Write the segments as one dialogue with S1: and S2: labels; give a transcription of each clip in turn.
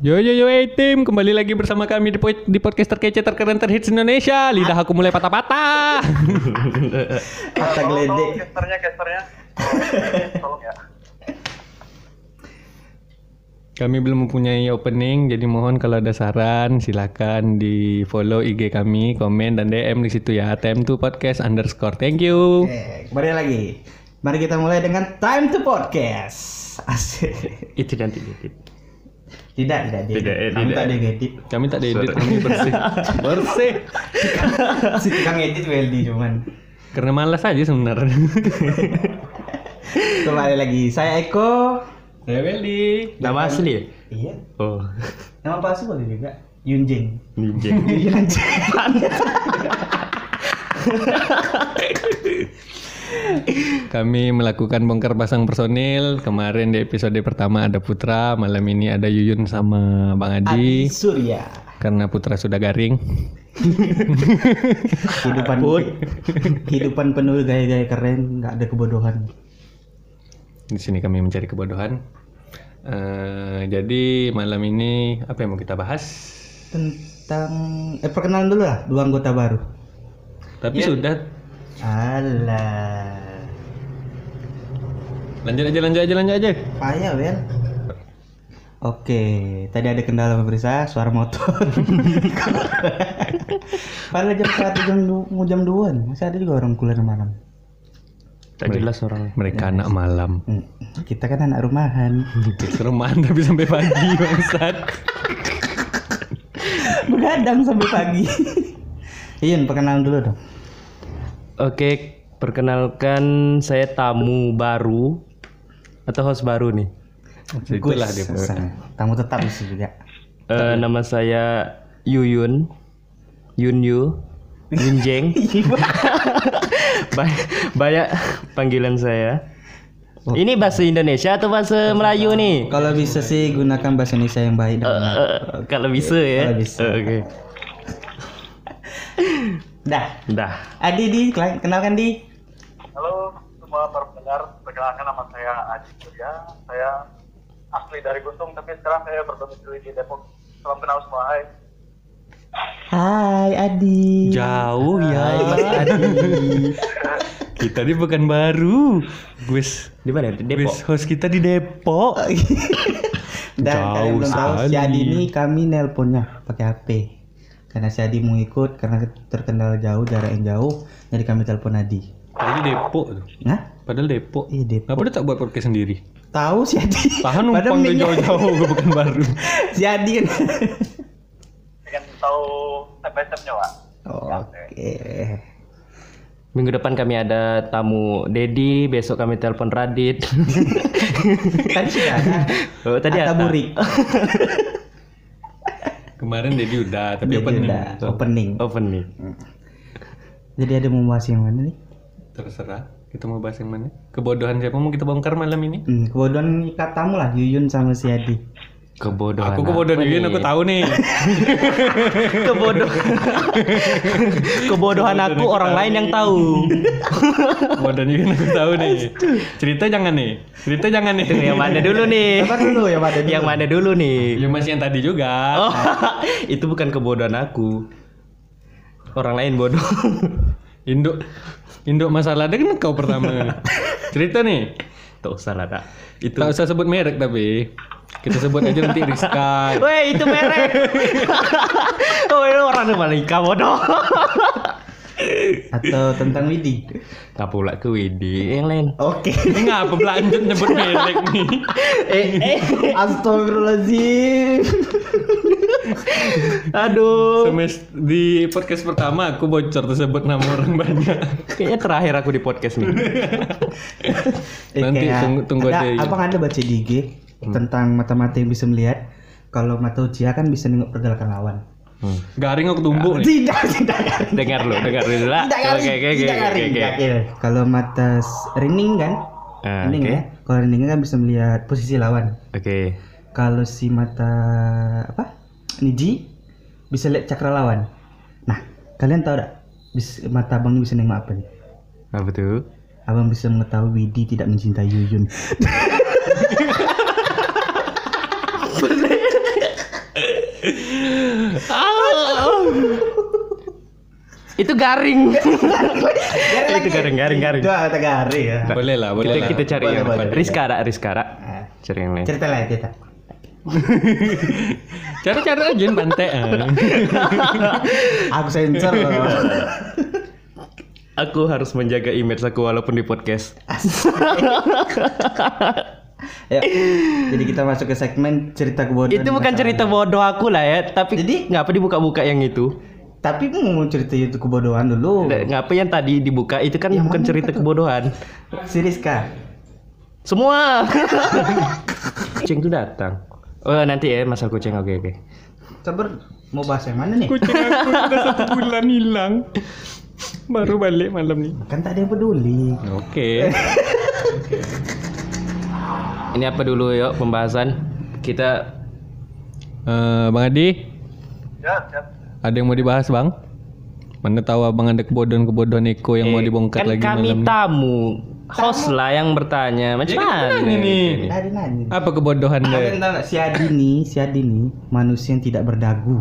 S1: Yo yo yo hey tim, kembali lagi bersama kami di, po- di podcast terkece terkeren terhits Indonesia. Lidah aku mulai patah-patah.
S2: Kata geledek.
S3: tolong casternya, casternya. Tolong, tolong ya.
S1: kami belum mempunyai opening, jadi mohon kalau ada saran silakan di follow IG kami, komen dan DM di situ ya. Time to podcast underscore. Thank you.
S2: Oke, kembali lagi. Mari kita mulai dengan Time to Podcast. Asik.
S4: Itu nanti edit.
S2: Tidak, tidak, dia.
S4: Tidak, eh,
S2: Kamu
S4: tidak.
S2: tak ada edit.
S1: Kami tak ada edit, kami bersih. bersih.
S2: si tukang edit Weldy cuman.
S1: Karena malas aja sebenarnya.
S2: Kembali lagi. Saya Eko.
S1: Saya Weldy.
S4: Nama asli ya?
S2: Iya.
S4: Oh,
S2: Nama palsu boleh juga. Yunjeng.
S4: Ninja.
S2: Yunjeng aja.
S1: Kami melakukan bongkar pasang personil. Kemarin di episode pertama ada Putra, malam ini ada Yuyun sama Bang
S2: Adi
S1: Adi.
S2: Surya.
S1: Karena Putra sudah garing.
S2: Kehidupan kehidupan penuh gaya-gaya keren, nggak ada kebodohan.
S1: Di sini kami mencari kebodohan. Eh, jadi malam ini apa yang mau kita bahas?
S2: Tentang eh perkenalan dulu lah dua anggota baru.
S1: Tapi sudah
S2: Alah.
S1: lanjut aja, lanjut aja, lanjut aja.
S2: Payah, Wel. Oke, tadi ada kendala pemirsa, suara motor. Padahal jam satu jam mau jam 2 masih ada juga orang kuliah malam.
S4: Tak jelas orang.
S1: Mereka anak malam.
S2: Hmm, Kita kan anak rumahan.
S1: Sereman tapi sampai pagi bangsat.
S2: Begadang sampai pagi. Iyun, perkenalan dulu dong.
S4: Oke, perkenalkan saya tamu baru atau host baru nih.
S1: Itulah dia.
S2: Gus, Tamu tetap di sini juga.
S4: Eh, nama saya Yuyun. Yunyu. Yunjeng. Ba- banyak panggilan saya. Ini bahasa Indonesia atau bahasa Melayu nih?
S2: Kalau bisa sih gunakan bahasa Indonesia yang baik benar.
S4: Eh, kalau bisa ya.
S2: Kalau bisa.
S4: Oke.
S2: Dah.
S4: Dah.
S2: Adi di kenalkan di.
S3: Halo semua para pendengar, perkenalkan nama saya Adi Surya. Saya asli dari Guntung, tapi sekarang saya berdomisili di Depok. Salam kenal semua, hai.
S2: Hai Adi.
S4: Jauh ya Mas Adi.
S1: Kita ini bukan baru. Gus,
S4: Di mana? Di Depok.
S1: Gus host kita di Depok.
S2: Dan
S1: Jauh
S2: kalian belum tahu si
S1: sekali.
S2: Adi ini kami nelponnya pakai HP. Karena si Adi mau ikut karena terkendala jauh jarak yang jauh, jadi kami telepon Adi.
S1: Tadi Depok tuh.
S2: Nah,
S1: Padahal Depok.
S2: iya Depok.
S1: Kenapa dia tak buat podcast sendiri?
S2: Tahu si Adi.
S1: Tahan
S2: Padahal
S1: numpang
S2: mic-nya-
S1: jauh-jauh, gue bukan baru.
S2: si Adi kan.
S3: Ingin tahu step by stepnya, Pak?
S2: Oke.
S4: Minggu depan kami ada tamu Dedi, besok kami telepon Radit.
S2: Tadi sudah ada.
S4: oh, tadi ada.
S1: Kemarin Dedi udah, tapi
S2: Jadi
S1: opening.
S2: udah opening.
S4: Open nih.
S2: Jadi ada mau bahas yang mana nih?
S1: Terserah. Kita mau bahas yang mana? Kebodohan siapa mau kita bongkar malam ini?
S2: Hmm, kebodohan katamu lah Yuyun sama si Adi.
S4: Kebodohan.
S1: aku kebodohan
S4: apa
S1: Yuyun,
S4: nih?
S1: aku tahu nih.
S4: Kebodohan. Kebodohan aku orang lain yang tahu.
S1: kebodohan Yuyun aku tahu nih. Cerita jangan nih. Cerita jangan nih.
S4: yang mana dulu nih?
S2: Sabar dulu ya pada dulu.
S4: Yang mana dulu nih?
S1: Ya masih yang tadi juga.
S4: Oh, itu bukan kebodohan aku. Orang lain bodoh.
S1: Induk Induk masalah ada kan kau pertama. Cerita nih.
S4: Tak usah lah, tak. Itu.
S1: Tak usah sebut merek tapi kita sebut aja nanti Rizka.
S4: Weh, itu merek. oh, ini orang Malika bodoh.
S2: Atau tentang Widi.
S4: Tak pula ke Widi yang lain.
S2: Oke.
S1: Ini ngapa lanjut nyebut merek nih?
S4: Eh, eh.
S2: Astagfirullahaladzim.
S4: Aduh.
S1: Semes di podcast pertama aku bocor tersebut nama orang banyak.
S4: Kayaknya terakhir aku di podcast nih.
S1: Nanti
S2: kayak
S1: tunggu- tunggu
S2: ada,
S1: aja.
S2: Abang ada baca di IG tentang mata-mata yang bisa melihat. Kalau mata Uchiha kan bisa nengok pergerakan lawan.
S4: Hmm.
S1: Garing aku tumbuk nih.
S2: Tidak, tidak.
S4: Dengar lu, dengar dulu lah.
S2: Tidak
S4: Oke, oke, oke,
S2: tidak
S4: oke,
S2: kali.
S4: oke.
S2: Oke. Kalau mata Rining kan,
S4: Ah,
S2: Rining
S4: Oke.
S2: ya. Kalau Rining kan bisa melihat posisi lawan.
S4: Oke.
S2: Kalau si mata apa? Niji bisa lihat cakra lawan. Nah, kalian tahu tak? Mata abang ini bisa nengok apa nih?
S4: Apa tuh?
S2: Abang bisa mengetahui Widi tidak mencintai Yuyun.
S4: itu garing. itu garing garing garing.
S2: Itu kata garing ya.
S1: Nah, boleh lah, boleh.
S4: Kita, cari yang
S2: lain
S4: Rizka ada Rizka ada.
S2: Ah.
S4: Cari yang lain.
S2: Cerita lain cerita.
S1: Cari-cari aja pantai. Ah.
S2: Aku sensor loh.
S4: Aku harus menjaga image aku walaupun di podcast.
S2: Ya. Jadi kita masuk ke segmen cerita kebodohan.
S4: itu bukan
S2: masa
S4: cerita
S2: lalu.
S4: bodoh aku lah ya, tapi
S2: Jadi-
S4: ngapa dibuka-buka yang itu?
S2: Tapi mau cerita itu kebodohan dulu.
S4: Ngapa yang tadi dibuka itu kan
S2: Yang
S4: bukan cerita
S2: itu?
S4: kebodohan.
S2: Si Rizka.
S4: Semua. kucing tuh datang. Oh nanti ya masalah kucing oke oke.
S2: Sabar mau bahas yang mana nih?
S1: Kucing aku udah satu bulan hilang. Baru balik malam nih.
S2: Kan tak ada yang peduli.
S1: Oke.
S4: Ini apa dulu yuk pembahasan kita
S1: Eh, Bang Adi,
S3: Ya, ya.
S1: ada yang mau dibahas Bang? Mana tahu abang ada kebodohan-kebodohan Eko yang mau dibongkar
S4: kan
S1: lagi
S4: kami
S1: malam ini.
S4: tamu host lah yang bertanya macam mana ini?
S2: Nanya.
S1: Apa kebodohan deh?
S2: si Adi nih, si Adi nih manusia yang tidak berdagu.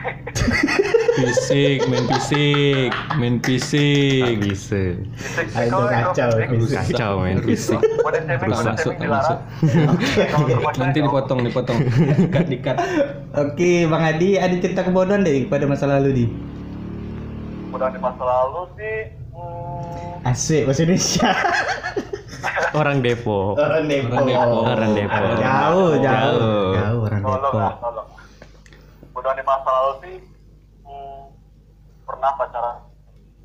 S1: Fisik, main fisik, main
S4: Tak
S1: fisik.
S4: bisa
S2: Ayo kacau.
S4: kacau.
S3: Kode shaming,
S1: Terus masuk,
S3: dilarang.
S1: Nanti dipotong, dipotong. Dikat, dikat.
S2: Oke, Bang Adi, ada cerita kebodohan deh pada masa lalu di.
S3: Mudah di masa lalu sih, hmm,
S2: Asik bahasa Indonesia.
S4: orang Depok
S2: Orang Depok.
S1: Orang Depok.
S4: Orang Depok.
S2: Jauh, jauh.
S4: Jauh.
S2: Orang Depok.
S3: tolong. Mudah di masa lalu sih, pernah pacaran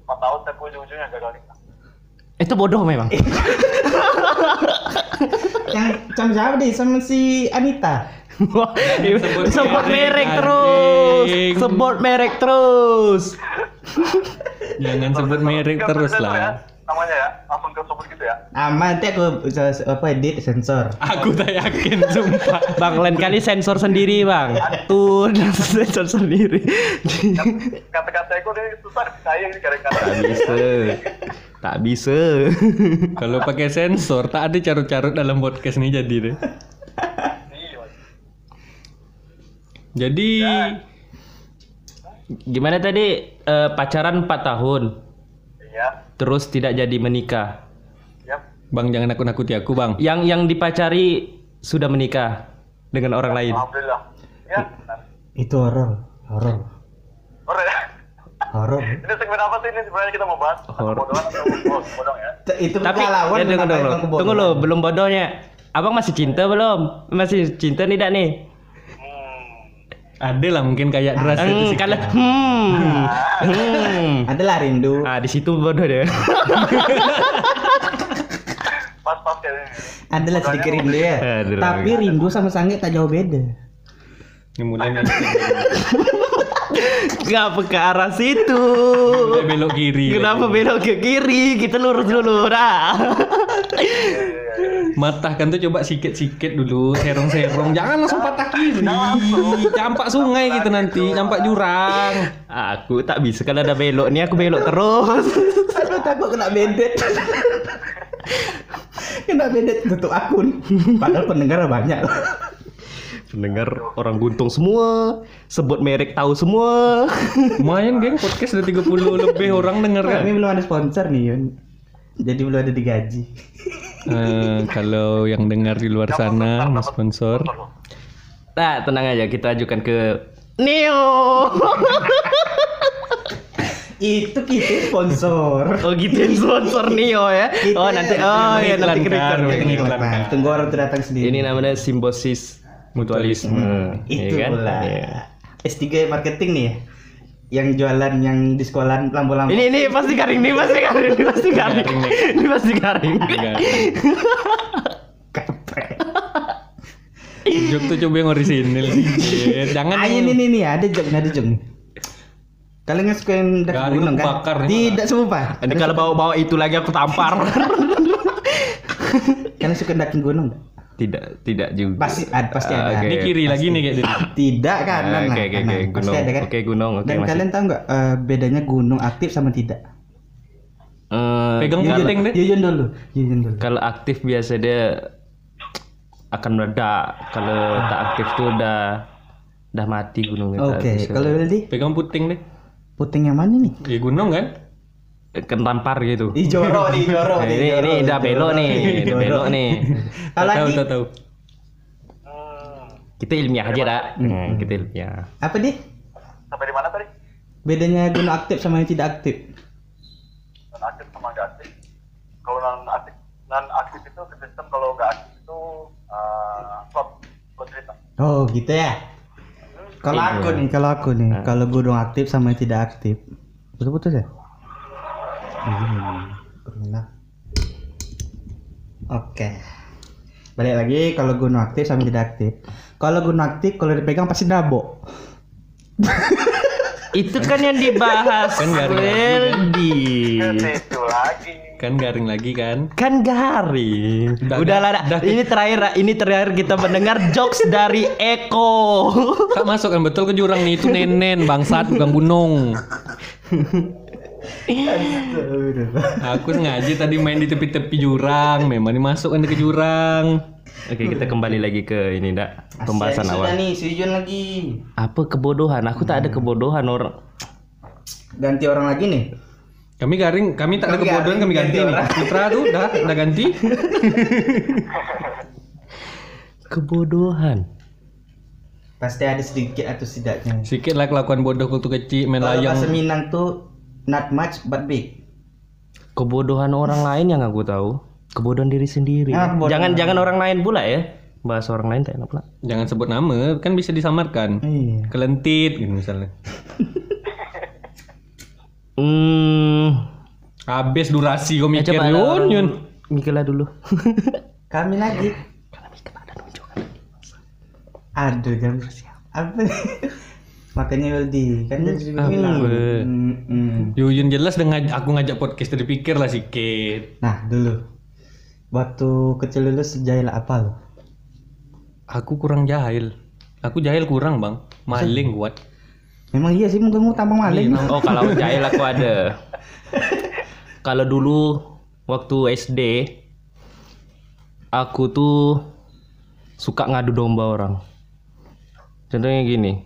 S3: 4 tahun tapi ujung-ujungnya gagal nikah.
S4: itu bodoh memang
S2: Yang sama siapa deh? Sama si Anita.
S4: Wah,
S1: sebut
S4: sebut
S1: merek,
S4: terus sebut merek terus
S1: Jangan sebut merek terus
S3: bener ya,
S1: lah.
S3: Namanya ya, langsung ke sebut gitu ya.
S2: Aman, nanti aku bisa- apa edit sensor.
S1: Aku tak yakin, sumpah.
S4: bang lain kali sensor sendiri bang tuh sensor sendiri
S3: Kata-kata aku deh susah dipercaya ini kadang-kadang.
S4: tak bisa tak bisa
S1: Kalau pakai sensor, tak ada carut-carut dalam podcast ini jadi deh. Jadi,
S4: gimana tadi Eh, pacaran 4 tahun
S3: Iya,
S4: terus tidak jadi menikah
S3: ya.
S1: Bang jangan nakut-nakuti aku, Bang.
S4: yang yang dipacari sudah menikah dengan orang lain
S3: Alhamdulillah. Ya, nah.
S2: Itu horor. Horor.
S3: Boleh ya.
S2: Horor.
S3: Ini segmen apa sih ini sebenarnya kita mau bahas?
S4: Horor.
S3: Atau oh, bodong ya?
S2: Itu
S4: tapi
S2: lawan
S4: ya, tunggu dulu tunggu lo belum bodohnya abang masih cinta belum masih cinta nih dak nih.
S1: Ada lah mungkin kayak deras itu
S4: Hmm,
S1: sih.
S4: kalau hmm, hmm.
S2: Adalah rindu.
S4: Ah di situ bodoh deh.
S3: Pas-pas kayak ini.
S2: Adalah sedikit rindu ya. Tapi rindu sama sange tak jauh beda.
S1: Yang mulai nih.
S4: Kenapa ke arah situ?
S1: mulai belok kiri.
S4: Kenapa belok ke kiri? Kita lurus dulu dah.
S1: Matahkan tuh coba sikit-sikit dulu, serong-serong. Jangan langsung patah kiri. Campak sungai gitu nanti, campak jurang.
S4: Aku tak bisa kalau ada belok nih aku belok terus.
S2: Aduh takut kena bedet. kena bedet tutup akun. Padahal pendengar banyak.
S4: Pendengar orang guntung semua, sebut merek tahu semua.
S1: Lumayan geng, podcast udah 30 lebih orang denger kan.
S2: Kami belum ada sponsor nih Yun. Jadi belum ada digaji.
S1: Eh, kalau yang dengar di luar sana mau sponsor,
S4: Nah, tenang aja kita ajukan ke Neo.
S2: Itu kita sponsor.
S4: Oh gitu sponsor Neo ya.
S2: Kita
S4: Oh nanti oh ya nanti kita
S1: iklankan.
S2: Nah, Tunggu orang itu datang sendiri.
S4: Ini namanya simbosis mutualisme.
S2: itu
S4: Iya kan?
S2: pula.
S4: Iya.
S2: S3 marketing nih ya. Yang jualan yang di sekolah lampu-lampu.
S4: Ini ini pasti garing, ini pasti garing, ini pasti garing.
S1: Nih.
S4: Ini pasti garing.
S2: Kampret.
S1: Jok tuh coba yang orisinil. Jangan
S2: Ah, ini nih nih ada jok, ada jok nih. Kalian nggak suka yang
S1: Garing
S2: gunung kan?
S1: bakar nih,
S2: Tidak sumpah.
S4: Ini kalau bawa-bawa itu lagi aku tampar.
S2: Kalian suka daki gunung?
S4: Tidak, tidak juga.
S2: Pasti ada, pasti
S4: Ah,
S2: ada.
S4: oke.
S1: Ini kiri lagi nih kayak gitu.
S2: Tidak kan?
S4: Ah, Oke, oke, oke,
S2: Pasti
S4: gunung.
S2: ada kan?
S4: Oke, gunung. Oke,
S2: Dan
S4: masih.
S2: kalian tahu nggak eh, bedanya gunung aktif sama tidak?
S4: Eh,
S1: Pegang puting deh.
S2: Yuyun dulu. Yuyun dulu.
S4: kalau aktif biasa dia akan meledak. Kalau tak aktif tuh udah udah mati gunungnya.
S2: Oke,
S4: bisa.
S2: kalau Wildi
S1: Pegang puting deh.
S2: Puting yang mana nih?
S1: Di gunung kan?
S4: Kentampar gitu.
S2: Ih Joro nih, Joro
S4: Nah, ini ini udah belok nih, udah belok nih.
S2: Kalau
S1: tahu,
S2: lagi
S1: tahu, tahu.
S4: Kita ilmiah aja dak. Hmm, kita ilmiah.
S2: apa nih?
S3: sampai di mana tadi?
S2: Bedanya gunung aktif sama yang tidak aktif?
S3: Non aktif sama nggak aktif. Kalau non aktif, non aktif itu ke sistem kalau nggak aktif itu uh, slot slot cerita.
S2: Oh gitu ya. Kalau
S4: Iya.
S2: aku nih, kalau aku nih, kalau gunung aktif sama yang tidak aktif, putus-putus ya? Pernah. Oke. Balik lagi kalau gunung aktif sama tidak aktif. Kalau gunung aktif kalau dipegang pasti dabo.
S4: Itu kan yang dibahas
S1: Kan garing lagi, kan?
S3: Lagi.
S1: Kan garing lagi kan?
S4: Kan garing.
S1: Udah,
S4: dak.
S1: udah.
S4: ini terakhir, ini terakhir kita mendengar jokes dari Eko.
S1: Kak masuk kan betul ke jurang nih itu nenen bangsat bukan gunung. Aku ngaji tadi main di tepi-tepi jurang, memang dimasukkan ke jurang.
S4: Oke, kita kembali lagi ke ini, dak. Pembahasan
S2: Sudah
S4: awal.
S2: nih, Sujun lagi.
S4: Apa kebodohan? Aku tak ada kebodohan orang.
S2: Ganti orang lagi nih.
S1: Kami garing, kami tak ada
S2: Kami
S1: kebodohan,
S2: garing,
S1: kami ganti
S2: ganti
S1: nih. Putra tuh udah, udah ganti.
S4: Kebodohan.
S2: Pasti ada sedikit atau tidaknya.
S1: Sikit lah kelakuan bodoh waktu kecil main layang.
S2: bahasa Minang tuh not much but big.
S4: Kebodohan orang lain yang aku tahu. Kebodohan diri sendiri.
S2: Ah, kebodohan
S4: jangan
S2: orang
S4: jangan orang lain pula ya. Bahas orang lain tak enak pula.
S1: Jangan sebut nama, kan bisa disamarkan.
S2: Iya.
S1: Kelentit gitu misalnya.
S4: Hmm.
S1: Habis durasi kau
S4: Ya,
S1: mikir
S4: ada
S1: yun yun.
S4: Mikirlah dulu.
S2: Kami lagi. Aduh jam apa? Makanya Weldi kan dia juga
S4: Apa?
S2: bilang. Hmm, hmm.
S1: Yuyun jelas dengan aku ngajak podcast tadi pikir lah sikit.
S2: Nah dulu waktu kecil dulu sejahil apa lo?
S1: Aku kurang jahil. Aku jahil kurang bang. Maling kuat.
S2: Memang iya sih muka tampang maling.
S4: Oh kalau jahil aku ada. Kalau dulu waktu SD aku tuh suka ngadu domba orang. Contohnya gini.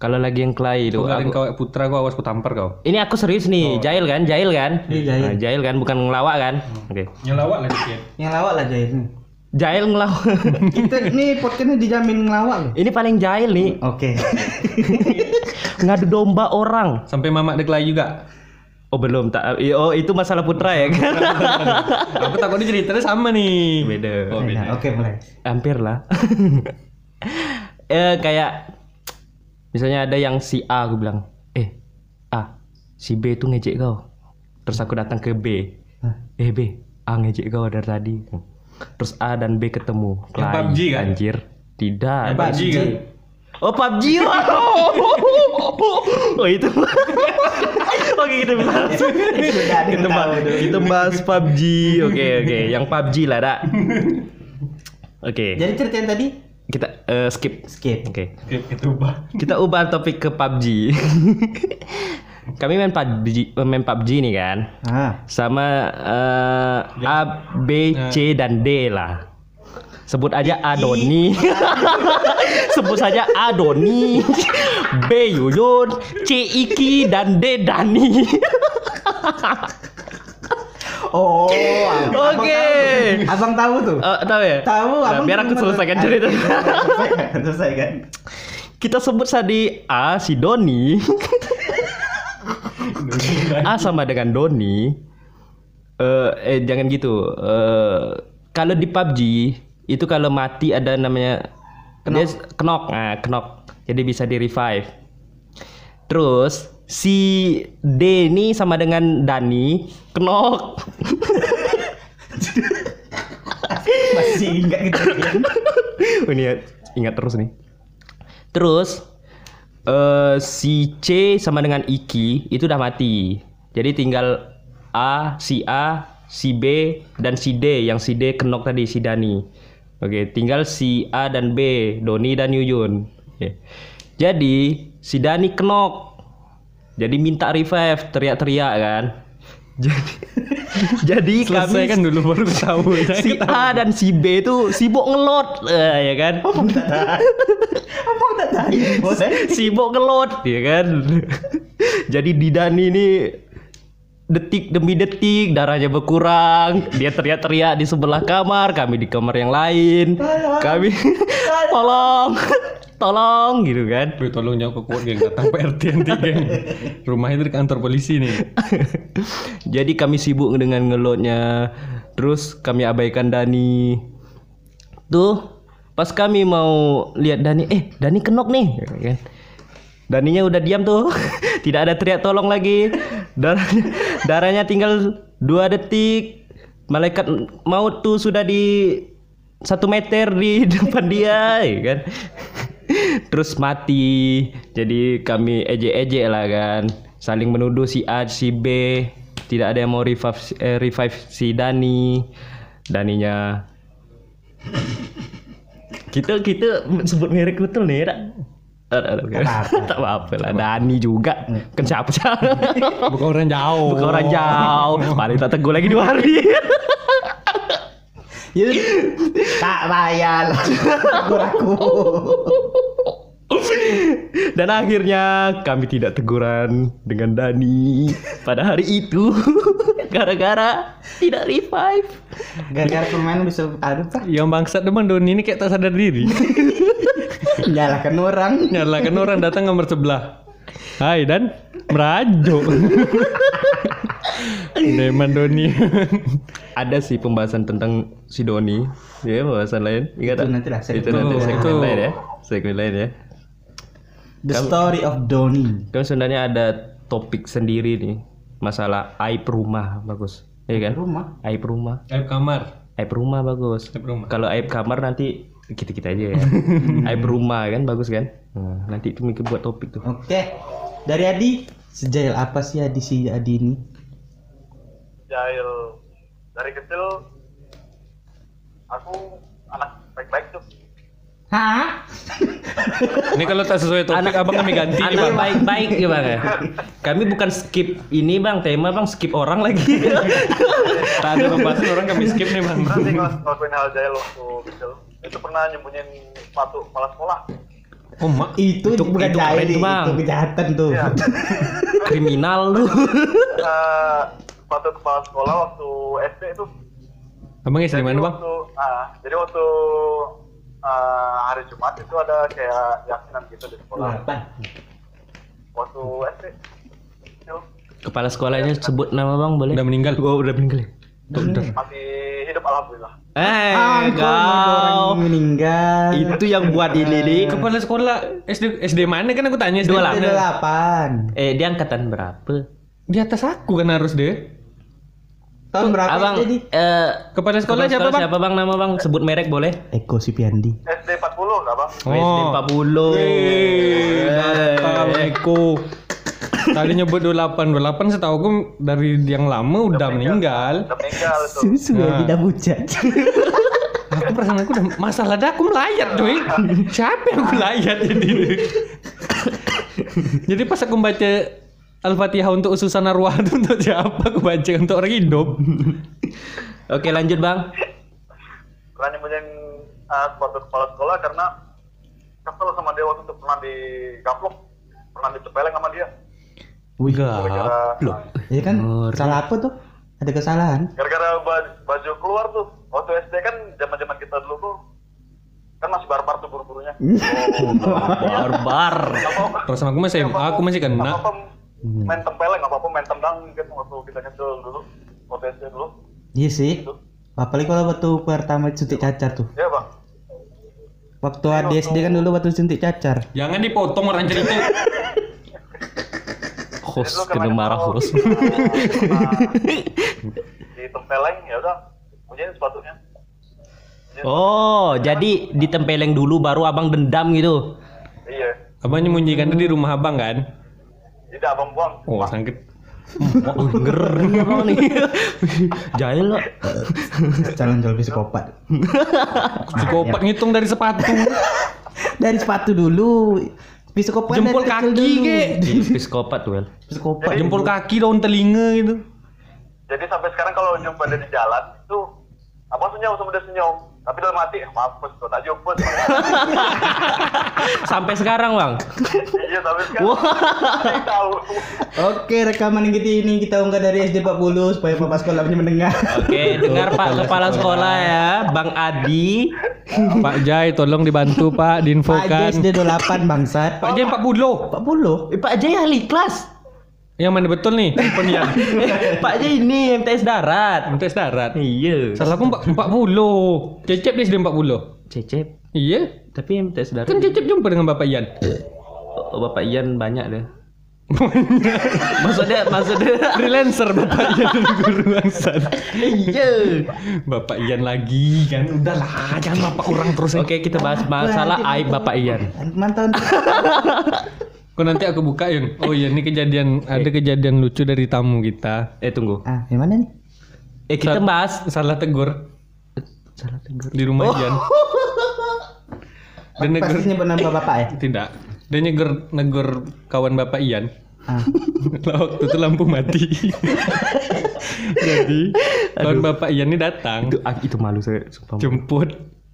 S4: Kalau lagi yang tuh
S1: garing
S4: aku-
S1: kau putra kau awas ku tampar kau.
S4: Ini aku serius nih, jahil kan? Jahil kan?
S2: Iya, jahil.
S4: Nah, jahil kan bukan ngelawak kan? Oke.
S1: Nyelawak lah sikit.
S2: Yang lawak lah jahil nih.
S4: Jahil ngelawak.
S2: Kita nih podcastnya dijamin ngelawak.
S4: Ini paling jahil nih,
S2: Oke.
S4: ngadu domba orang.
S1: Sampai mamak deklarasi juga.
S4: Oh belum tak. Oh itu masalah putra ya kan?
S1: aku takutnya ceritanya sama nih.
S4: Beda.
S1: Oh, beda.
S2: Oke mulai.
S4: Hampir lah. eh kayak misalnya ada yang si A aku bilang, eh A, si B itu ngejek kau. Terus aku datang ke B,
S2: Hah?
S4: eh B, A ngejek kau dari tadi. Terus A dan B ketemu.
S1: Yang PUBG kan?
S4: Anjir. Tidak.
S1: Yang PUBG kan?
S4: Oh PUBG Oh itu Oke kita bahas Kita bahas, kita bahas PUBG Oke oke Yang PUBG lah dak Oke
S2: Jadi cerita yang tadi
S4: Kita eh, skip.
S2: Skip.
S4: Oke.
S1: Kita ubah.
S4: Kita ubah topik ke PUBG Kami main PUBG, main PUBG nih kan?
S2: Ah.
S4: Sama eh, A, B, C, dan D lah. Sebut aja A Doni Sebut saja A Doni B Yuyun. C Iki dan D Dani
S2: Oh.
S4: Oke.
S2: tahu. Abang tahu tuh.
S4: Eh, Tahu ya?
S2: Tahu
S4: Nah,
S2: abang.
S4: Biar aku selesaikan cerita
S2: Selesaikan, Selesaikan.
S4: Kita sebut tadi A si Doni A sama dengan Doni eh, eh jangan gitu eh, Kalau di PUBG Itu kalau mati ada namanya Dia s- Knock nah, Knock Jadi bisa di revive Terus Si D ini sama dengan Dani Knock
S2: Masih ingat gitu.
S4: Oh, ini ya, ingat terus nih. Terus eh si C sama dengan Iki itu udah mati. Jadi tinggal A, si A, si B dan si D yang si D kenok tadi si Dani. Oke, tinggal si A dan B, Doni dan Yuyun. Oke. Jadi si Dani kenok. Jadi minta revive, teriak-teriak kan. Jadi jadi kami
S1: Selesaikan dulu baru tahu.
S4: si A dan si B itu sibuk ngelot eh, ya kan
S2: Abang tak. Abang tak tahu.
S4: Sibuk ngelot ya kan Jadi di Dani ini detik demi detik darahnya berkurang. Dia teriak-teriak di sebelah kamar, kami di kamar yang lain. Kami tolong. Tolong gitu kan.
S1: Wih, tolong jangan kekuat geng datang PRT nanti geng. Rumahnya itu di kantor polisi nih.
S4: Jadi kami sibuk dengan ngelotnya. Terus kami abaikan Dani. Tuh, pas kami mau lihat Dani, eh Dani kenok nih, gitu kan. Daninya udah diam tuh, tidak ada teriak tolong lagi. Darahnya, darahnya tinggal dua detik. Malaikat maut tuh sudah di satu meter di depan dia, ya kan. Terus mati. Jadi kami ejek-ejek lah kan. Saling menuduh si A, si B. Tidak ada yang mau revive, eh, revive si Dani. Daninya kita kita sebut merek betul nih, aduh, Tak apa-apa lah. Dani juga. Kan siapa siapa?
S1: Bukan orang jauh.
S4: Bukan orang jauh. Paling tak tegur lagi dua hari.
S2: Ya, tak bayar. Aku.
S4: Dan akhirnya kami tidak teguran dengan Dani pada hari itu gara-gara tidak revive.
S2: Gara-gara pemain bisa aduh pak.
S1: Yang bangsat demang Doni ini kayak tak sadar diri.
S2: Nyalakan orang.
S1: Nyalakan orang datang kamar sebelah. Hai dan merajuk. Deman Doni.
S4: Ada sih pembahasan tentang si Doni, ya pembahasan lain. Ingat
S2: Itu
S4: tak?
S2: nanti lah,
S4: Itu
S2: segmen
S4: nanti segmen lain ya. Segmen lain ya.
S2: The story of Doni.
S4: Kan sebenarnya ada topik sendiri nih masalah aib rumah bagus, ya kan?
S2: Rumah.
S4: Aib rumah,
S1: Aib kamar.
S4: aib rumah bagus.
S1: Aib rumah.
S4: Kalau aib kamar nanti kita kita aja ya. aib rumah kan bagus kan? Nah, nanti itu mikir buat topik tuh.
S2: Oke. Dari Adi, sejail apa sih Adi si Adi ini?
S3: Jahil dari kecil aku anak baik-baik tuh.
S2: Hah?
S1: Ini kalau tak sesuai topik abang kami ganti nih
S4: Anak
S1: bang.
S4: baik-baik ya bang ya. Kami bukan skip ini bang tema bang skip orang lagi.
S1: Tak ada pembahasan orang kami skip nih bang.
S3: Sih ngelas- ngelakuin hal jahil waktu kecil. Itu pernah nyembunyiin sepatu kepala sekolah.
S1: Oh mak.
S2: Itu,
S4: Itu-
S2: bukan
S4: itu
S2: jahil,
S4: tuh, Bang.
S2: itu kejahatan tuh.
S3: Iya.
S4: Kriminal lu.
S3: Eh, sepatu kepala sekolah waktu SD itu.
S1: Abang SD mana bang?
S3: Waktu, ah, jadi waktu eh, hari Jumat itu ada kayak yasinan gitu di sekolah.
S2: Apa?
S3: Waktu SD.
S4: Kepala sekolahnya sebut nama bang boleh?
S1: Udah meninggal.
S4: Gua udah meninggal. ya?
S3: Masih hidup alhamdulillah.
S4: Eh,
S2: ada orang
S4: kau.
S2: meninggal.
S4: Itu yang buat ini nih.
S1: Kepala sekolah SD SD mana kan aku tanya SD
S4: Dua
S2: delapan.
S4: Eh, dia angkatan berapa?
S1: Di atas aku kan harus deh.
S2: Tahun berapa
S4: Abang,
S2: jadi?
S4: eh,
S1: Kepala sekolah
S4: kepala
S1: siapa bang?
S4: Siapa bang nama bang? Sebut merek boleh?
S2: Eko Sipiandi.
S3: SD 40 enggak bang?
S1: Oh.
S4: SD 40.
S1: Wih, datang
S4: Eh,
S1: Eko. Tadi nyebut 28, 28 setahu aku dari yang lama udah meninggal.
S3: Udah meninggal itu.
S2: Susu ya
S1: Nah.
S2: tidak bucat.
S1: Aku perasaan aku udah masalah dah aku melayat coy. Siapa yang melayat jadi? jadi pas aku baca Al-Fatihah untuk ususan arwah itu untuk siapa aku baca untuk orang hidup.
S4: Oke, lanjut bang.
S3: Pernah nyembunyiin uh, sepatu kepala sekolah karena kesel sama dia waktu itu pernah digaplok. Pernah dicepeleng sama dia.
S2: Wih,
S3: Gara-gara
S1: Loh.
S2: ya kan
S4: Ngeri.
S2: salah apa tuh? Ada kesalahan?
S3: gara-gara ba- baju keluar tuh waktu SD kan zaman zaman kita dulu tuh kan masih barbar tuh buru-burunya
S4: Barbar.
S3: nggak apa-apa
S1: Perasaan aku masih aku masih kena.
S3: Apa-apa main tempeleng nggak apa-apa main tendang kan waktu kita kecil dulu waktu SD dulu
S2: Iya sih. Apalagi kalau waktu pertama suntik cacar tuh.
S3: ya bang
S2: Waktu AD SD kan dulu waktu suntik cacar.
S1: Jangan dipotong orang cerita.
S4: Host kena marah host.
S3: kita, uh, di tempeleng ya udah punya sepatunya
S4: Oh, jadi ditempeleng dulu baru abang dendam gitu.
S3: iya
S1: Abang menyembunyikan itu di rumah abang kan?
S3: Tidak abang buang
S1: Oh, sangkit.
S4: Ngeri abang nih. Jahil lah.
S2: Calon calon psikopat.
S1: Psikopat ngitung dari sepatu.
S2: Dari sepatu dulu. Psikopat
S1: Jempol kaki,
S2: dulu.
S1: Ge.
S4: Psikopat well.
S2: Psikopat.
S1: Jempol kaki daun telinga gitu.
S3: jadi sampai sekarang kalau jumpa dia di jalan itu abang senyum sama dia senyum tapi dalam hati mampus kau tak jumpa
S4: Sampai sekarang bang.
S3: Iya, tapi sekarang tahu.
S2: Oke, rekaman kita ini kita unggah dari SD 40 supaya Bapak sekolah ini mendengar.
S4: Oke, dengar Pak Kepala Sekolah ya, Bang Adi.
S1: Pak Jai tolong dibantu Pak
S2: Pak
S1: diinfokan.
S2: SD 28 bangsat.
S1: Pak Jai 40.
S2: 40.
S4: Eh, Pak Jai ahli kelas.
S1: Yang mana betul nih? Penian.
S4: Eh, Pak Jai ini MTS darat.
S1: MTS darat.
S4: Iya.
S1: Salah aku 40. Cecep dia SD 40.
S4: Cecep.
S1: Iya.
S4: Tapi MTS darat.
S1: Kan Cecep jumpa dengan Bapak Ian.
S4: Oh, Bapak Ian banyak deh. maksudnya maksudnya
S1: Freelancer Bapak Ian guru bangsat.
S4: iya.
S1: Bapak Ian lagi kan. Udahlah, jangan bapak orang terus.
S4: Oke, kita bahas masalah aib Bapak Ian.
S2: Mantan.
S1: Kok nanti aku buka Yun. Oh iya ini kejadian ada kejadian lucu dari tamu kita.
S4: Eh tunggu.
S2: Ah, yang mana nih?
S4: Eh kita
S1: Sa-
S4: bahas
S1: Salah tegur
S4: salah tegur.
S1: di rumah Ian. Dan negur
S2: Pasti nyebut nama bapak ya?
S1: tidak. Dia negur negur kawan Bapak Ian.
S2: Ah.
S1: Waktu itu lampu mati. Jadi kawan Bapak Ian ini datang
S4: Itu, ah, itu malu saya sumpah.
S1: jemput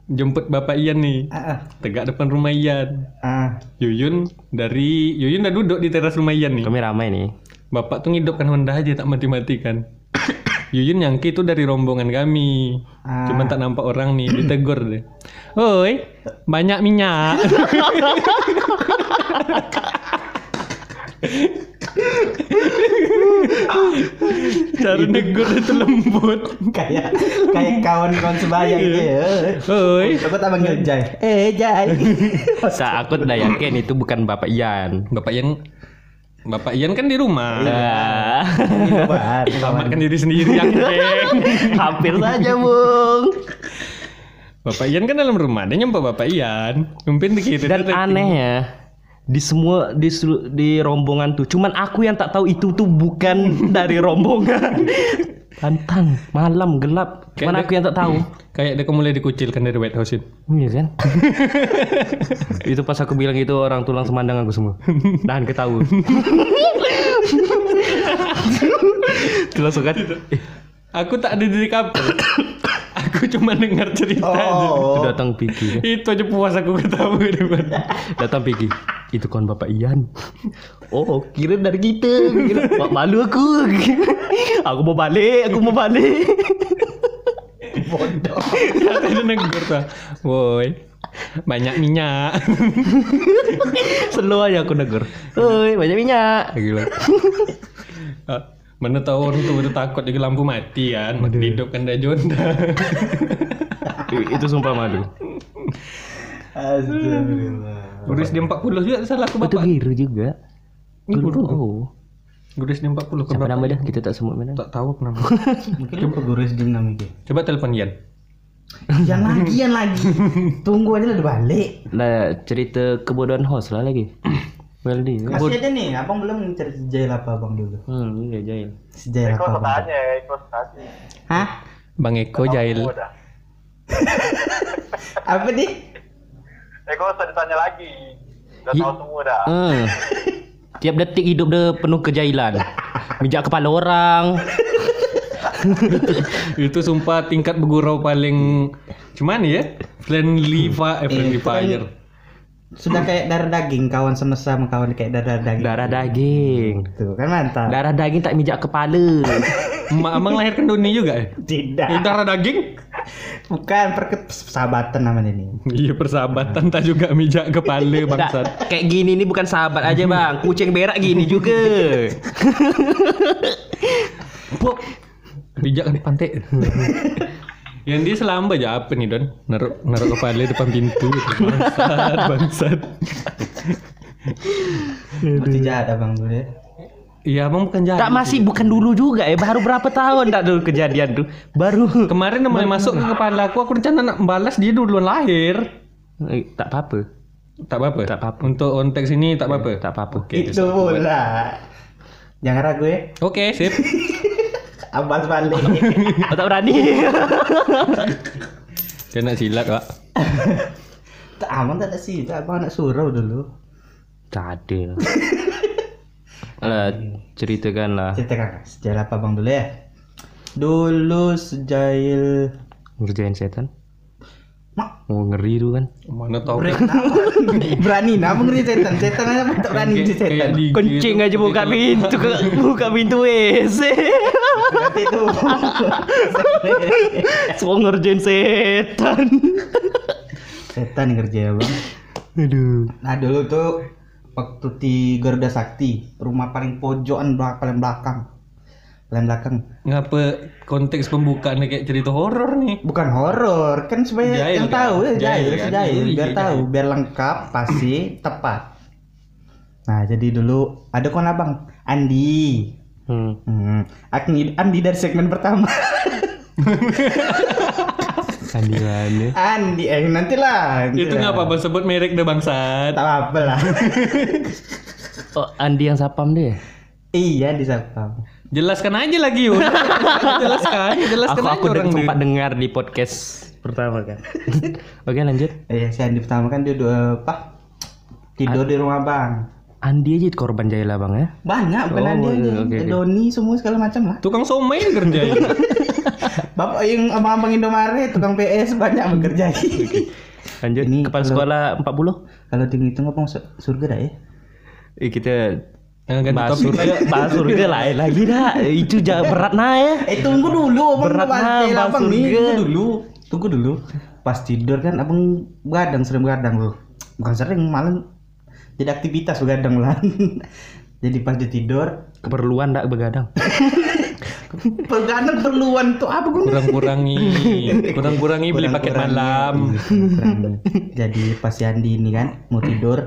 S1: jemput Bapak Ian nih.
S2: Ah, ah.
S1: Tegak depan rumah Ian.
S2: ah.
S1: Yuyun dari Yuyun udah duduk di teras rumah Ian nih.
S4: Kami ramai nih.
S1: Bapak tuh ngidupkan Honda aja tak mati-mati kan. Yuyun nyangki itu dari rombongan kami.
S2: Ah.
S1: Cuman tak nampak orang nih, ditegur deh. Oi, banyak minyak. Cara negur itu lembut.
S2: kayak kayak kawan-kawan sebaya gitu ya.
S1: Oi,
S2: Bapak tak panggil Jai. Eh, Jai.
S4: Sa aku udah yakin itu bukan Bapak Ian.
S1: Bapak Ian Bapak Ian kan di rumah.
S4: Nah,
S2: Bapak.
S1: Selamatkan diri sendiri yakin.
S4: hampir saja, Bung.
S1: Bapak Ian kan dalam rumah, dia nyampe Bapak Ian. Mungkin begitu.
S4: Dan aneh ya, di semua di di rombongan tuh cuman aku yang tak tahu itu tuh bukan dari rombongan. Pantang, malam gelap. Cuman
S1: Kayak
S4: aku yang tak tahu.
S1: Kayak dia mulai dikucilkan dari White House itu.
S4: Iya kan? itu pas aku bilang itu orang tulang semandang aku semua. Dan ketahui. Langsung kan.
S1: Aku tak ada di kapal. aku cuma dengar cerita aja.
S4: itu datang Piki.
S1: Itu aja puas aku ketawa depan.
S4: Datang Piki. Itu kan Bapak Ian. Oh, kira dari kita. Kira, malu aku. aku mau balik, aku mau balik.
S2: Bodoh.
S1: Kata dia negur tuh. Woi, banyak minyak.
S4: Selalu aja aku negur. Oi, banyak minyak. Gila.
S1: Ah, Mana tahu orang tuh udah takut di lampu mati kan. Hidupkan dia jonda.
S4: itu sumpah madu.
S2: Astagfirullah.
S1: Gurus di 40 juga salah aku
S4: Itu
S1: bapak.
S4: biru juga. Guru. Oh.
S1: Gurus di 40 kan
S4: Siapa
S1: bapak.
S4: nama dia? Kita tak sebut mana.
S1: Tak tahu kenapa.
S2: Mungkin lupa guru SD namanya.
S1: Coba telepon Ian.
S2: Yang lagi, yang lagi. Tunggu aja lah udah balik.
S4: Lah cerita kebodohan host lah lagi. Weldy.
S2: Masih ada nih, abang belum cerita Jail apa abang dulu?
S4: Hmm, iya jahil.
S2: Sejail
S3: Eko
S2: apa abang?
S3: tanya, Eko tanya.
S2: Hah?
S1: Bang Eko Jail.
S2: Apa nih?
S3: Eko usah ditanya lagi. Udah
S1: Hi-
S3: tahu semua dah.
S4: Hmm. Tiap detik hidup dia penuh kejailan. Mijak kepala orang.
S1: itu sumpah tingkat bergurau paling cuman ya friendly fa eh, friendly
S2: kan-
S1: fire
S2: Sudah kayak darah daging, kawan semesta kawan kayak darah daging.
S4: Darah daging.
S2: Tuh kan mantap.
S4: Darah daging tak mijak kepala.
S1: Emak abang lahirkan Doni juga ya
S2: Tidak.
S1: Darah daging
S2: Bukan persahabatan namanya ini.
S1: iya persahabatan tak juga mijak kepala bangsat
S4: kayak gini nih bukan sahabat aja bang. Kucing berak gini juga.
S1: Pop. Bijak di pantai. Yang dia selamba aja apa nih Don? Naruh naruh kepala depan pintu. Bangsat, bangsat.
S2: Masih jahat abang dulu ya.
S1: Iya, abang bukan jahat.
S4: tak masih bukan dulu juga ya. Baru berapa tahun tak dulu kejadian tuh. Baru.
S1: Kemarin mulai masuk ke kepala aku, aku rencana nak balas dia duluan lahir.
S4: Eh, tak apa-apa.
S1: Tak apa-apa.
S4: Tak apa-apa.
S1: Untuk konteks ini tak apa-apa.
S4: Tak apa-apa.
S1: Oke.
S2: Itu pula. Jangan ragu ya.
S1: Oke, sip.
S2: Abang balik.
S4: Oh, tak berani.
S1: Dia nak silat, Pak.
S2: tak aman tak ada sih. Tak abang nak surau dulu.
S4: tak ada. Alah, ceritakan lah.
S2: Ceritakan sejarah apa abang dulu ya. Dulu sejail
S4: Ngerjain setan.
S2: Mak,
S4: Oh ngeri tuh kan.
S1: Mana tahu.
S2: berani nah ngeri setan. Setan aja tak berani di setan.
S4: Kencing aja buka pintu ke buka pintu WC.
S2: Berarti itu.
S4: Semua ngerjain setan.
S2: setan ya, Bang.
S4: Aduh.
S2: Nah, dulu tuh waktu di Garuda Sakti, rumah paling pojokan belakang paling belakang. Paling belakang.
S1: Ngapa konteks pembukaannya kayak cerita horor nih?
S2: Bukan horor, kan supaya
S1: Jahil
S2: yang
S1: kan?
S2: tahu ya,
S1: Jahil
S2: jahil,
S1: kan?
S2: jahil,
S1: Iya,
S2: biar
S1: jahil.
S2: tahu, biar lengkap, pasti, tepat. Nah, jadi dulu ada kon abang Andi.
S4: Hmm.
S2: Hmm, Andi, Andi dari segmen pertama.
S4: Sandilannya.
S2: Andi, eh nantilah.
S1: Itu
S2: nantilah.
S1: ngapa bang sebut merek deh bangsat?
S2: Tak apa lah.
S4: Oh, Andi yang sapam deh.
S2: iya di Sapam.
S1: Jelaskan aja lagi Yun. jelaskan, jelaskan
S4: Aku
S1: aja
S4: aku
S1: orang
S4: sempat dengar di podcast pertama kan. Oke lanjut.
S2: Eh, si Andi pertama kan dia dua apa? Tidur di rumah bang.
S4: Andi aja korban jahil bang ya.
S2: Banyak, bukan
S4: Oh,
S2: Andi aja.
S4: iya, oke, oke.
S2: Doni semua segala macam lah.
S1: Tukang somai kerjain.
S2: Bapak yang abang-abang Indomaret, tukang PS banyak bekerja.
S4: Lanjut.
S2: Ini
S4: Kepala
S2: kalau-
S4: sekolah 40.
S2: Kalau tinggi itu ngomong su- surga dah ya.
S4: Eh, kita
S1: ganti
S4: bahas surga, bahas surga lain lagi dah. Itu jangan berat nah ya.
S2: Eh tunggu dulu, abang
S4: Berat nah, bahas
S2: abang nih. Tunggu dulu, tunggu dulu. Pas tidur kan abang begadang sering begadang tuh. Bukan sering, malah jadi aktivitas begadang lah. jadi pas dia tidur,
S4: Keperluan tak begadang.
S2: begadang perluan tuh apa gue?
S1: Kurang-kurangi, kurang-kurangi beli paket malam.
S2: Jadi pas si Andi ini kan mau tidur,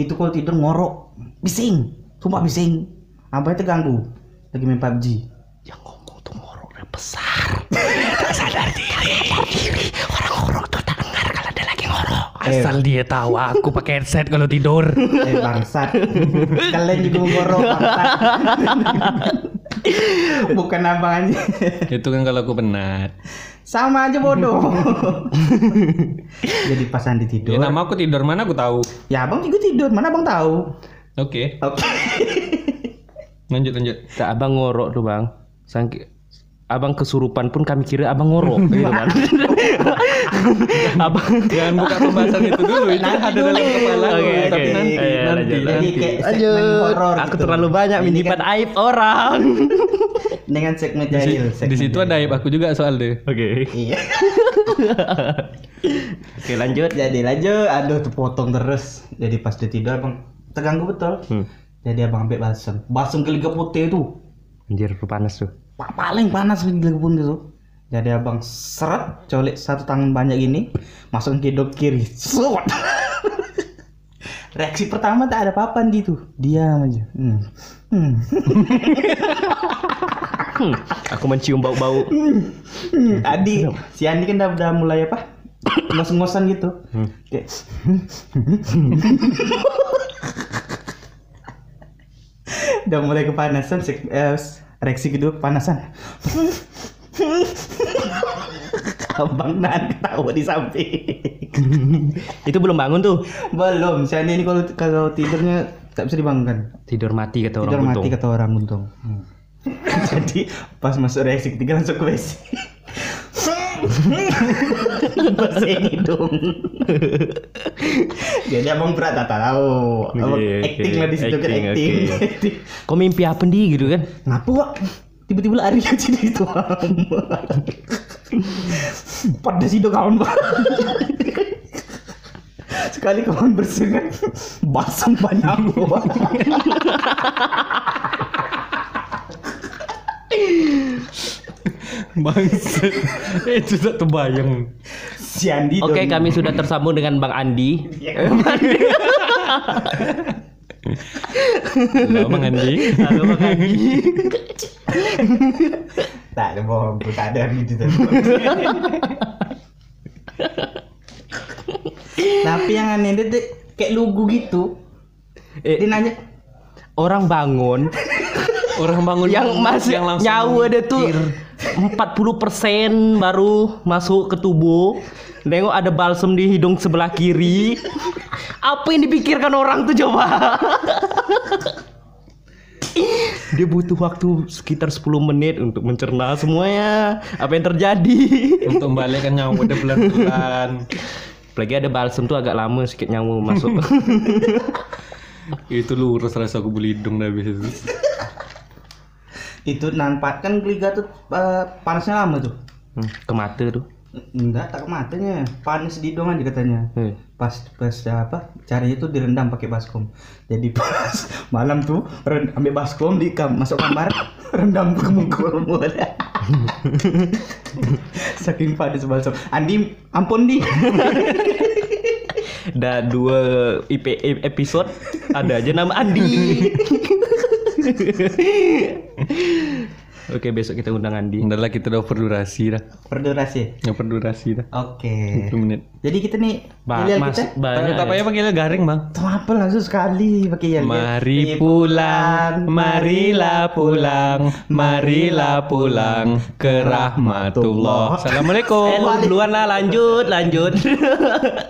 S2: itu kalau tidur ngorok, bising, sumpah bising. Apa itu ganggu? Lagi main PUBG.
S4: Yang ngomong tuh ngoroknya besar. tak sadar diri. Diri. Orang ngorok tuh tak dengar kalau ada lagi ngorok.
S1: Asal dia tahu aku pakai headset kalau tidur.
S2: Eh bangsat. Kalian juga ngorok bangsat. Bukan abang aja.
S1: Itu kan kalau aku penat.
S2: Sama aja bodoh. Jadi pas Andi tidur.
S1: Ya nama aku tidur mana aku tahu.
S2: Ya abang juga tidur, mana abang tahu?
S1: Oke,
S2: Oke.
S1: lanjut lanjut.
S4: Tak abang ngorok tuh bang. Sangki abang kesurupan pun kami kira abang ngorok gitu kan. abang
S1: Jangan buka pembahasan itu dulu. Itu
S2: Nanti
S1: ada dalam kepala. aku.
S4: Oke,
S1: Tapi nanti,
S4: Ayo,
S1: nanti,
S4: lanjut,
S2: Jadi
S1: nanti.
S2: kayak segmen
S4: Lanjut. Aku
S2: gitu.
S4: terlalu banyak menyimpan
S2: kan
S4: aib orang.
S2: dengan segmen
S1: Di, si-
S2: jahil.
S1: di situ ada aib aku juga soal deh.
S4: Oke.
S2: Iya.
S4: Oke lanjut.
S2: Jadi lanjut, aduh terpotong terus. Jadi pas dia tidur abang terganggu betul.
S4: Hmm.
S2: Jadi abang ambil balsam, balsam keliga putih itu.
S4: Anjir panas tuh.
S2: Pa- paling panas keliga putih itu. Jadi abang seret, colek satu tangan banyak gini, masukin ke hidung kiri. Suat. Reaksi pertama tak ada apa-apa gitu. Diam aja. Hmm. Hmm.
S4: Hmm, aku mencium bau-bau.
S2: Hmm. Adi, si Andi kan udah, udah mulai apa? Ngos-ngosan gitu. Kayak udah mulai kepanasan, eh, reaksi kedua kepanasan. Abang Nan ketawa di samping.
S4: Itu belum bangun tuh.
S2: Belum, Andi ini kalau kalau tidurnya tak bisa dibangunkan.
S4: Tidur mati kata
S2: Tidur
S4: orang
S2: mati
S4: buntung.
S2: kata orang untung. Jadi pas masuk reaksi ketiga langsung ke WC. Bersihin hidung. Jadi abang berat tak tahu.
S4: Oke.
S2: acting lah di situ kan
S4: Acting. Kok mimpi apa nih gitu kan?
S2: Ngapa Wak? Tiba-tiba lari aja di situ. Pedas itu kawan Pak. Sekali kawan bersih kan basam banyak
S1: Bangset. itu tak terbayang.
S2: Si Andi
S4: Oke,
S2: dong.
S4: kami sudah tersambung dengan Bang Andi.
S1: Halo Bang Andi.
S4: Halo Bang Andi.
S2: Tak ada bohong, tak ada gitu tadi. Tapi yang aneh dia, dia kayak lugu gitu.
S4: Eh,
S2: Dia nanya,
S4: orang bangun
S1: Orang bangun
S4: yang masih
S1: yang langsung
S4: nyawa ada tuh 40% baru masuk ke tubuh. Nengok ada balsem di hidung sebelah kiri. Apa yang dipikirkan orang tuh coba? dia butuh waktu sekitar 10 menit untuk mencerna semuanya apa yang terjadi.
S1: Untuk membalikkan nyawa udah pelan-pelan.
S4: Apalagi ada balsem tuh agak lama sedikit nyawa masuk.
S1: itu lurus rasa aku beli hidung dah habis itu.
S2: Itu nampak kan geliga tuh eh, panasnya lama tuh.
S4: Hmm, ke mata tuh.
S2: Enggak, tak ke matanya. Panas di hidung aja katanya.
S4: Eh.
S2: Pas pas apa? Caranya tuh direndam pakai baskom. Jadi pas malam tuh ren- ambil baskom di kam masuk kamar rendam ke muka semua. Saking panas balsam. Andi, ampun di.
S4: Dah dua IP episode ada aja nama Andi. Oke besok kita undang Andi.
S1: Udah lah kita udah berdurasi dah.
S2: Berdurasi.
S1: Yang berdurasi dah.
S2: Oke.
S1: 20 menit.
S2: Jadi kita nih
S4: Ba
S2: yel
S4: mas,
S2: kita
S4: banyak.
S1: Apa ya pakai garing bang?
S2: Tuh apa langsung sekali pakai yel
S1: Mari pulang, marilah pulang, marilah pulang ke rahmatullah. Assalamualaikum.
S4: Eh, lu duluan lah lanjut lanjut.